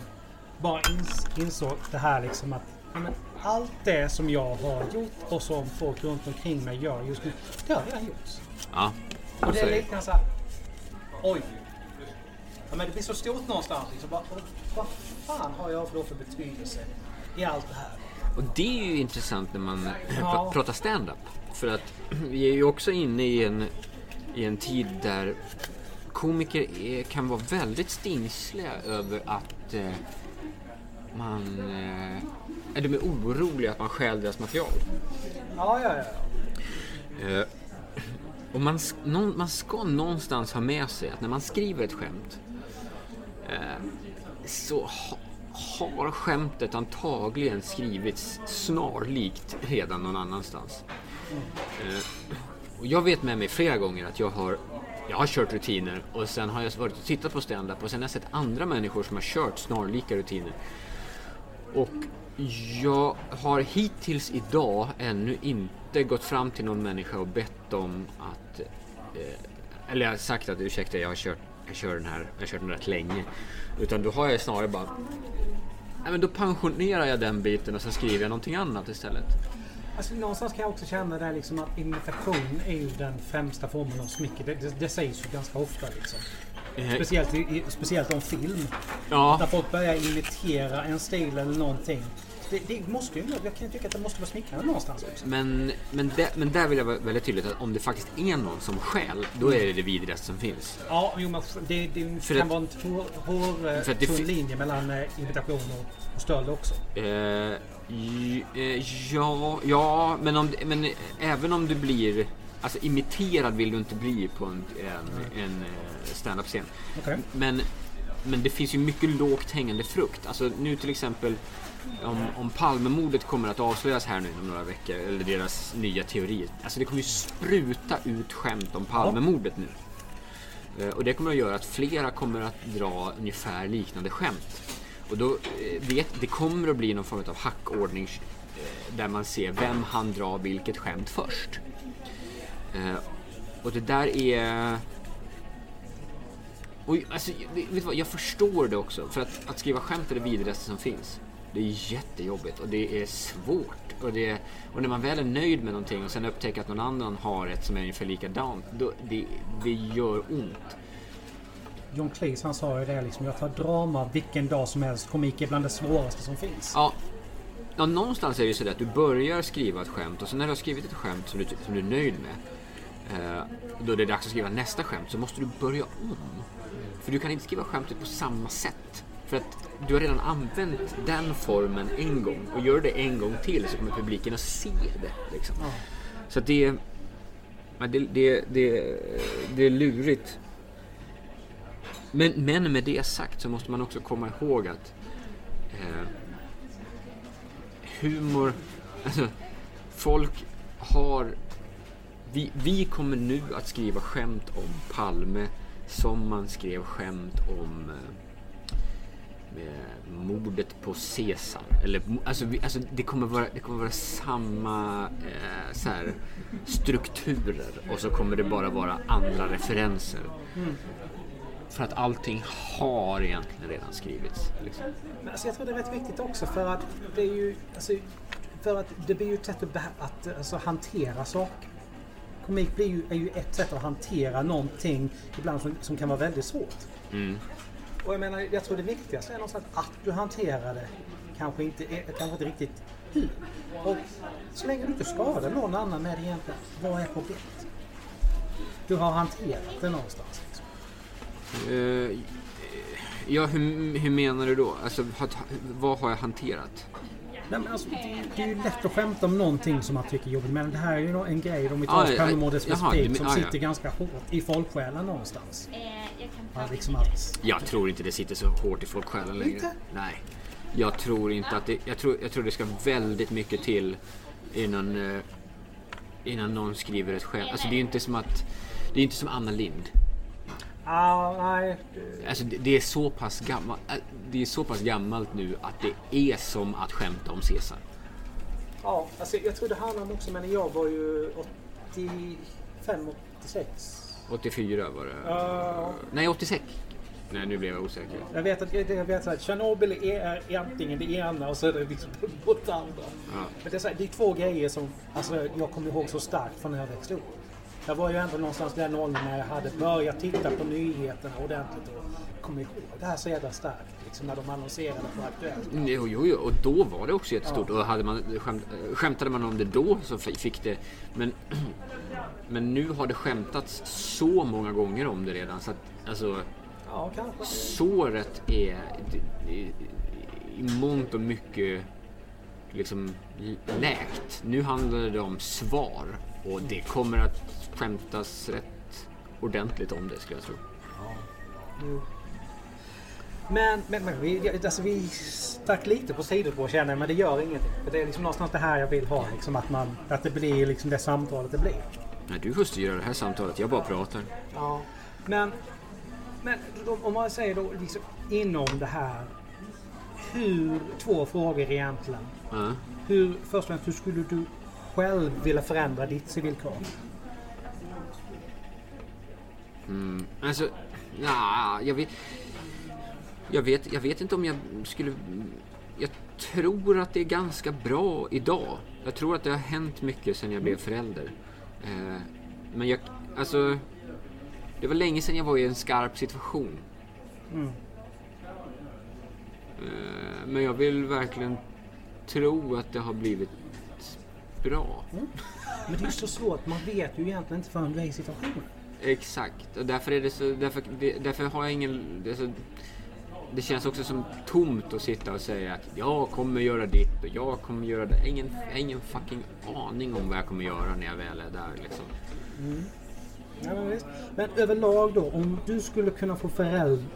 Bara ins, insåg det här liksom att men allt det som jag har gjort och som folk runt omkring mig gör just nu. Det har jag gjort. Ja, Och det så är lite grann såhär. Oj. Ja, men det blir så stort någonstans. Liksom. Bara, vad fan har jag för, då för betydelse i allt det här? Och det är ju intressant när man Ja. pra- pratar stand-up. För att vi är ju också inne i en, i en tid där komiker är, kan vara väldigt stingsliga över att eh, man, eh, de är oroliga att man stjäl deras material. Ja, ja, ja. Eh, och man, någon, man ska någonstans ha med sig att när man skriver ett skämt eh, så har skämtet antagligen skrivits snarlikt redan någon annanstans. Eh, och jag vet med mig flera gånger att jag har jag har kört rutiner och sen har jag varit och tittat på stand-up och sen har jag sett andra människor som har kört snarlika rutiner. Och jag har hittills idag ännu inte gått fram till någon människa och bett dem att... Eh, eller jag har sagt att ursäkta, jag har kört, jag kör den här, jag kört den rätt länge. Utan då har jag snarare bara... Nej, men då pensionerar jag den biten och så skriver jag någonting annat istället. Alltså, någonstans kan jag också känna det liksom att imitation är ju den främsta formen av smicker. Det, det, det sägs ju ganska ofta liksom. Eh, Speciellt, i, speciellt om film. ja, När folk börjar imitera en stil eller någonting. Det, det måste ju, jag kan tycka att det måste vara smickrande någonstans också. men, men, där, men där vill jag vara väldigt tydligt att om det faktiskt är någon som skäl, då är det det vidrigaste som finns. Ja, jo, men det, det kan att- vara en hår, hår, För att det tunn fi- linje mellan eh, imitation och, och stöld också. Eh, eh, ja, ja men, om, men även om du blir... Alltså imiterad vill du inte bli på en, en, en eh, stand-up-scen. Okej. Men, men det finns ju mycket lågt hängande frukt. Alltså nu till exempel om, om Palmemordet kommer att avslöjas här nu inom några veckor, eller deras nya teorier. Alltså det kommer ju spruta ut skämt om Palmemordet nu. Eh, och det kommer att göra att flera kommer att dra ungefär liknande skämt. Och då eh, vet, det kommer att bli någon form av hackordning eh, där man ser vem han drar vilket skämt först. Och det där är... Och, alltså, vet du vad, jag förstår det också. För att, att skriva skämt är det vidrigaste som finns. Det är jättejobbigt och det är svårt. Och, det, och när man väl är nöjd med någonting och sen upptäcker att någon annan har ett som är ungefär likadant. Då, det, det gör ont. John Cleese han sa ju det liksom. Jag tar drama vilken dag som helst. Komik är bland det svåraste som finns. Ja, ja, någonstans är det ju så att du börjar skriva ett skämt och sen när du har skrivit ett skämt som du, som du är nöjd med. Eh, då det är dags att skriva nästa skämt så måste du börja om. För du kan inte skriva skämtet på samma sätt. För att du har redan använt den formen en gång och gör det en gång till så kommer publiken att se det. Liksom. Så att det, ja, det, det, det, det är lurigt. Men, men med det sagt så måste man också komma ihåg att eh, humor, alltså folk har vi, vi kommer nu att skriva skämt om Palme som man skrev skämt om eh, mordet på Caesar. Eller, alltså, vi, alltså, det, kommer vara, det kommer vara samma eh, så här, strukturer och så kommer det bara vara andra referenser. För att allting har egentligen redan skrivits. Liksom. Men alltså, jag tror det är rätt viktigt också för att det är ju... Alltså, för att det blir ju ett sätt att, att alltså, hantera saker. Komik blir ju, är ju ett sätt att hantera någonting ibland som, som kan vara väldigt svårt. Mm. Och jag menar, jag tror det viktigaste är någonstans att du hanterar det kanske inte, är, kanske inte riktigt hur. Och så länge du inte skadar någon annan med det egentligen, vad är problemet? Du har hanterat det någonstans. Liksom. Eh, ja, hur, hur menar du då? Alltså, vad har jag hanterat? Nej, men alltså, det, det är ju lätt att skämta om någonting som man tycker är jobbigt. Men det här är ju en grej, om vi tar Ah, oss ja, Palmemordet jaha, specifikt, som sitter ganska hårt i folksjälen någonstans. Eh, jag kan Ja, liksom att... Jag tror inte det sitter så hårt i folksjälen längre. Inte? Nej. Jag tror inte att det... Jag tror, jag tror det ska väldigt mycket till innan, eh, innan någon skriver ett skämt. Alltså det är inte som att... Det är inte som Anna Lind. Nej. Alltså det, det är så pass gammalt. Det är så pass gammalt nu att det är som att skämta om Caesar. Ja, alltså, jag tror det handlar om också, men jag var ju 85, 86. 84 var det. Ja. Nej, 86. Nej, nu blev jag osäker. Jag vet att, jag vet att Tjernobyl är, är antingen det ena och så är det liksom mot det andra. Ja. Men det är, så här, det är två grejer som alltså, jag kommer ihåg så starkt från när jag växte upp. Jag var ju ändå någonstans den åldern när jag hade börjat titta på nyheterna ordentligt och kom ihåg det här så jävla starkt. Liksom när de annonserade på Aktuellt. Jo, jo, jo, och då var det också jättestort. Och hade man, skämt, skämtade man om det då så fick det... Men, men nu har det skämtats så många gånger om det redan så att alltså, Ja, kanske. såret är i, i, mångt och mycket liksom läkt. Nu handlar det om svar och det kommer att skämtas rätt ordentligt om det skulle jag tro. Men, men, men vi, alltså, vi stack lite på sidospår känner jag, men det gör ingenting. För det är liksom någonstans det här jag vill ha. Liksom, att, man, att det blir liksom det samtalet det blir. Nej, du får styra det här samtalet, jag bara pratar. Ja. Men, men om- man säger då liksom, inom det här. Hur, två frågor egentligen. Ja. Hur, först och främst, hur skulle du själv vilja förändra ditt civilkurage? Mm, alltså, ja, jag vet, jag vet. Jag vet inte om jag skulle... Jag tror att det är ganska bra idag. Jag tror att det har hänt mycket sedan jag blev förälder. Eh, men jag, alltså... Det var länge sedan jag var i en skarp situation. Mm. Eh, men jag vill verkligen tro att det har blivit bra. Men det är så svårt. Man vet ju egentligen inte förrän du är i situationen. Exakt, och därför är det så, därför, därför har jag ingen, det, så, det känns också som tomt att sitta och säga att jag kommer göra ditt och jag kommer göra det. Ingen, ingen fucking aning om vad jag kommer göra när jag väl är där liksom. Ja, men, visst. men överlag då, om du skulle kunna få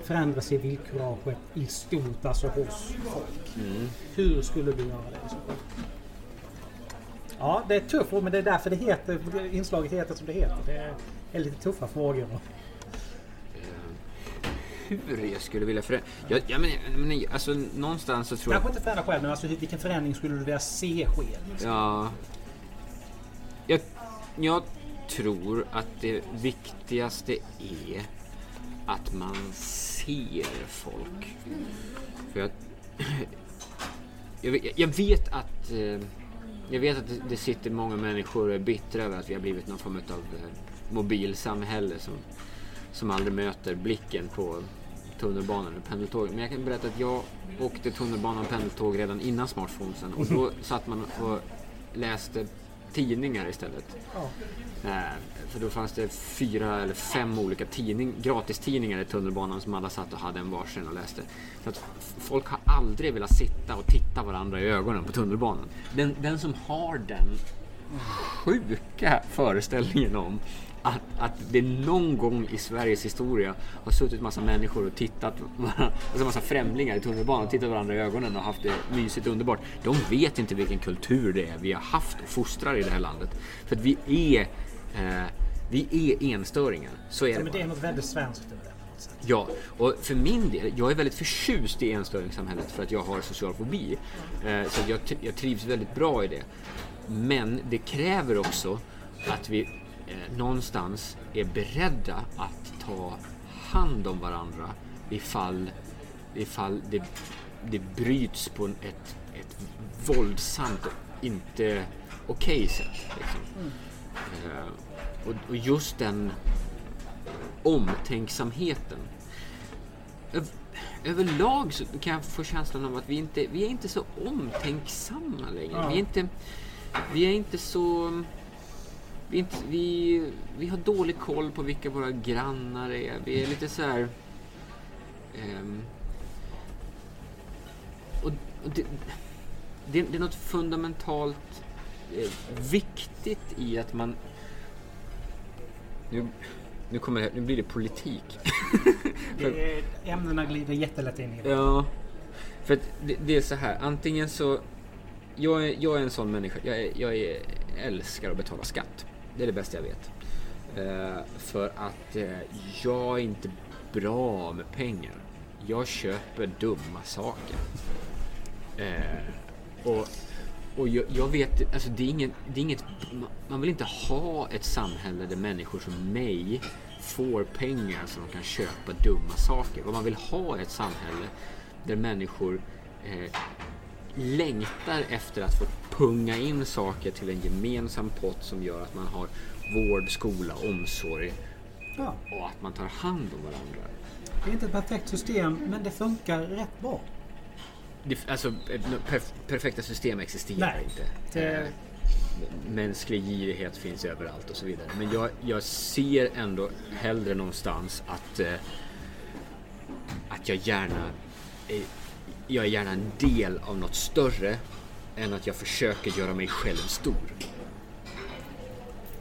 förändra civilkuraget i stort, alltså hos folk. Hur skulle du göra det? Ja, det är tufft, men det är därför det heter, inslaget heter som det heter. Det är, lite tuffa frågor. Hur jag skulle vilja förändra... Jag, jag men, men, alltså någonstans så tror jag... Kanske inte förändra själv, men alltså vilken förändring skulle du vilja se ske? Liksom? Ja. Jag, jag tror att det viktigaste är att man ser folk. För jag, jag, vet- jag vet att eh, jag vet att det, det sitter många människor och är bittra över att vi har blivit någon form av eh, mobilsamhälle som, som aldrig möter blicken på tunnelbanan och pendeltåg. Men jag kan berätta att jag åkte tunnelbana och pendeltåg redan innan smartphonesen och då satt man och läste tidningar istället. Ja. För då fanns det fyra eller fem olika tidning, gratistidningar i tunnelbanan som alla satt och hade en varsin och läste. Så att folk har aldrig velat sitta och titta varandra i ögonen på tunnelbanan. Den, den som har den sjuka föreställningen om att, att det någon gång i Sveriges historia har suttit massa människor och tittat, varandra- alltså massa främlingar i tunnelbanan och tittat varandra i ögonen och haft det mysigt och underbart. De vet inte vilken kultur det är vi har haft och fostrar i det här landet. För att vi är, eh, vi är enstöringar. Så är Ja, det men bara. det är något väldigt svenskt över det. Ja, och för min del, jag är väldigt förtjust i enstöringssamhället för att jag har social fobi. Eh, så jag, jag trivs väldigt bra i det. Men det kräver också att vi eh, någonstans är beredda att ta hand om varandra ifall, ifall det, det bryts på ett, ett våldsamt och inte okej sätt. Liksom. Eh, och, och just den omtänksamheten. Öv, överlag så kan jag få känslan av att vi inte vi är inte så omtänksamma längre. Ja. Vi, är inte, vi är inte så... Vi, inte, vi, vi har dålig koll på vilka våra grannar är. Vi är lite så här... ehm, och, och det, det, det är något fundamentalt eh, viktigt i att man... Nu, nu, kommer det, nu blir det politik. Det är, ämnena glider jättelätt in i det. Ja, för att det, det är så här. Antingen så... Jag är, jag är en sån människa. Jag, är, jag är, älskar att betala skatt. Det är det bästa jag vet. Eh, för att eh, jag är inte bra med pengar. Jag köper dumma saker. Eh, och och jag, jag vet, alltså det är, inget, det är inget... Man vill inte ha ett samhälle där människor som mig får pengar så de kan köpa dumma saker. Vad man vill ha är ett samhälle där människor eh, längtar efter att få punga in saker till en gemensam pott som gör att man har vård, skola, omsorg Ja. och att man tar hand om varandra. Det är inte ett perfekt system, men det funkar rätt bra. Alltså, perfekta system existerar Nej, inte. det- Eh, Mänsklig girighet finns överallt och så vidare. Men jag, jag ser ändå hellre någonstans att, eh, att jag gärna är, jag är gärna en del av något större än att jag försöker göra mig själv stor.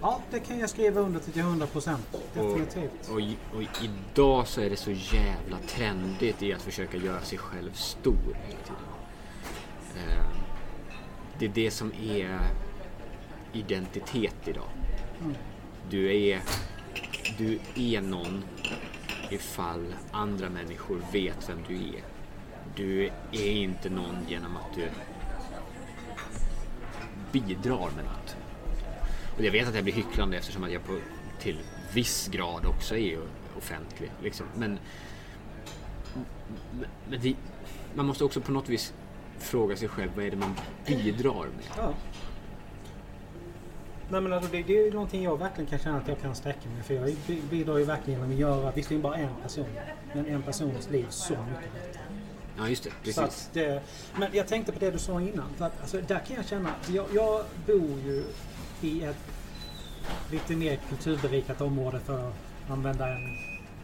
Ja, det kan jag skriva under till 100 procent. Definitivt. Och, och, och idag så är det så jävla trendigt i att försöka göra sig själv stor hela tiden. Eh, det är det som är identitet idag. Du är, du är någon ifall andra människor vet vem du är. Du är inte någon genom att du bidrar med något. Och jag vet att jag blir hycklande eftersom att jag på, till viss grad också är offentlig. Liksom. Men, men det, man måste också på något vis fråga sig själv vad är det man bidrar med. Ja. Nej men alltså det, det är någonting jag verkligen kan känna att jag kan sträcka mig för. Jag bidrar ju verkligen genom att göra, visserligen bara en person, men en persons liv så mycket bättre. Ja just det, Så precis. att det, men jag tänkte på det du sa innan. För att, alltså, där kan jag känna, jag, jag bor ju i ett lite mer kulturberikat område för att använda en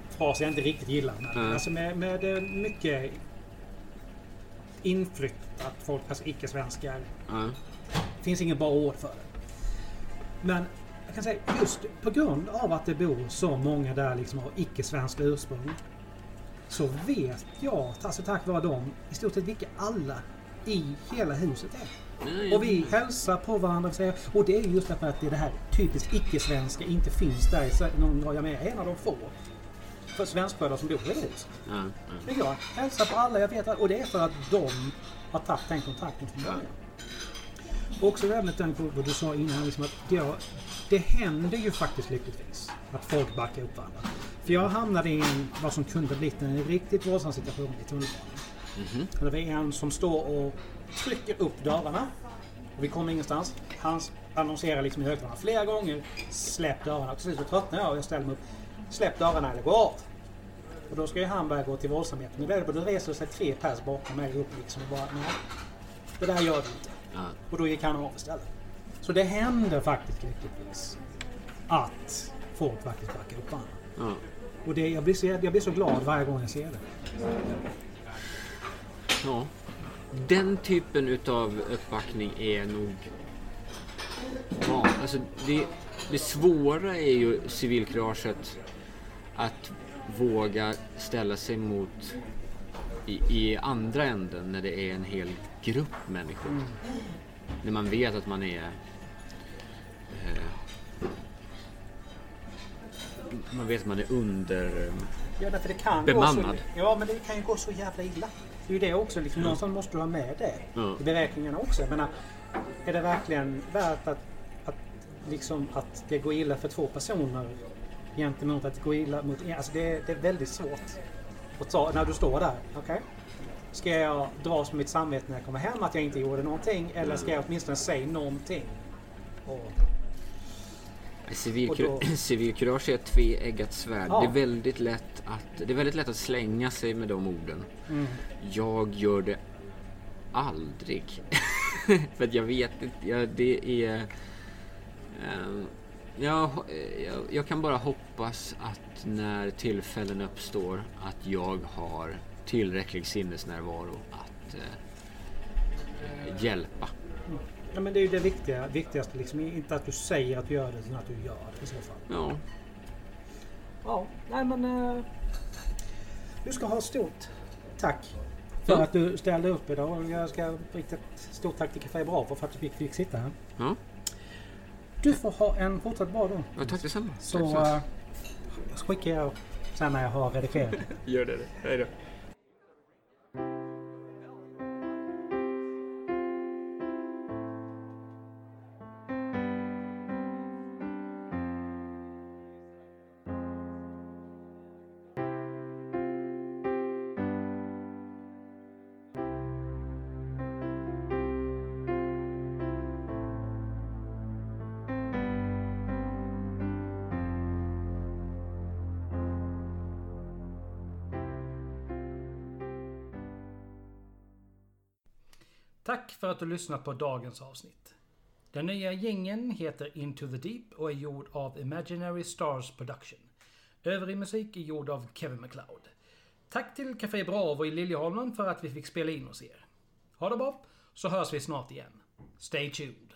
fras jag inte riktigt gillar. Men, Mm. Alltså med, med eh, mycket inflyttat folk, alltså icke-svenskar. Det finns ingen bra ord för det. Men jag kan säga just på grund av att det bor så många där liksom av icke-svenskt ursprung. Så vet jag, alltså tack vare dem, i stort sett vilka alla i hela huset är. Och vi hälsar på varandra och säger, och det är just därför att det, är det här typiskt icke-svenska inte finns där. i Sverige. Jag med, en av de få för svenskfödda som bor i det huset. Ja, ja. Men jag hälsar på alla jag vet och det är för att de har tagit den kontakten från början. Och också det här med tanke på vad du sa innan, liksom att det, det händer ju faktiskt lyckligtvis att folk backar upp varandra. För jag hamnade i en, vad som kunde blivit en riktigt våldsam situation i tunnelbanan. Mhm. Och Det var en som står och trycker upp dörrarna. Och vi kommer ingenstans. Han annonserar liksom i högtalarna flera gånger. Släpp dörrarna. Till slut så tröttnar jag och jag ställer mig upp. Släpp dörrarna eller gå av. Och då ska ju han börja gå till våldsamhet. Men då, då reser sig tre pers bakom mig upp liksom och bara nej. Det där gör vi inte. Ja. Och då gick han av istället. Så det händer faktiskt lyckligtvis att folk faktiskt backar upp varandra. Ja. Och det, jag, blir så, jag blir så glad varje gång jag ser det. Ja. Den typen utav uppbackning är nog... Ja, alltså det, det svåra är ju civilkuraget att våga ställa sig mot i, i andra änden när det är en hel grupp människor. När man vet att man är... Eh, man vet att man är under... Ja, därför det kan Bemannad. Gå så, ja, men det kan ju gå så jävla illa. Det är ju det också. Liksom, Någonstans måste du ha med det Ja. i beräkningarna också. Jag menar, är det verkligen värt att, att, liksom, att det går illa för två personer gentemot att det går illa mot en? Alltså det, är- det är väldigt svårt att ta när du står där. Okej? Ska jag dras med mitt samvete när jag kommer hem att jag inte gjorde någonting? Eller ska jag åtminstone säga någonting? Och, Civilkur- då- Civilkurage är ett tveeggat svärd. Ja. Det, är väldigt lätt att, det är väldigt lätt att slänga sig med de orden. mm. Jag gör det aldrig. För att jag vet inte, ja, det är... ehm, jag, jag, jag kan bara hoppas att när tillfällen uppstår att jag har tillräcklig sinnesnärvaro att eh, eh, hjälpa. Ja, men det är ju det viktiga, viktigaste. Liksom, inte att du säger att du gör det, utan att du gör det i så fall. Ja, Ja, nej men... Eh, du ska ha stort tack för Ja. att du ställde upp idag. Jag ska rikta ett stort tack till Café Bravo för att du fick, fick sitta här. ja. Du får ha en fortsatt bra dag. ja tack detsamma. Så tack så mycket. eh, skickar jag sen när jag har redigerat. Gör det. Hej då. Tack för att du lyssnat på dagens avsnitt. Den nya gängen heter Into the Deep och är gjord av Imaginary Stars Production. Övrig musik är gjord av Kevin MacLeod. Tack till Café Bravo i Liljeholmen för att vi fick spela in hos er. Ha det bra, så hörs vi snart igen. Stay tuned.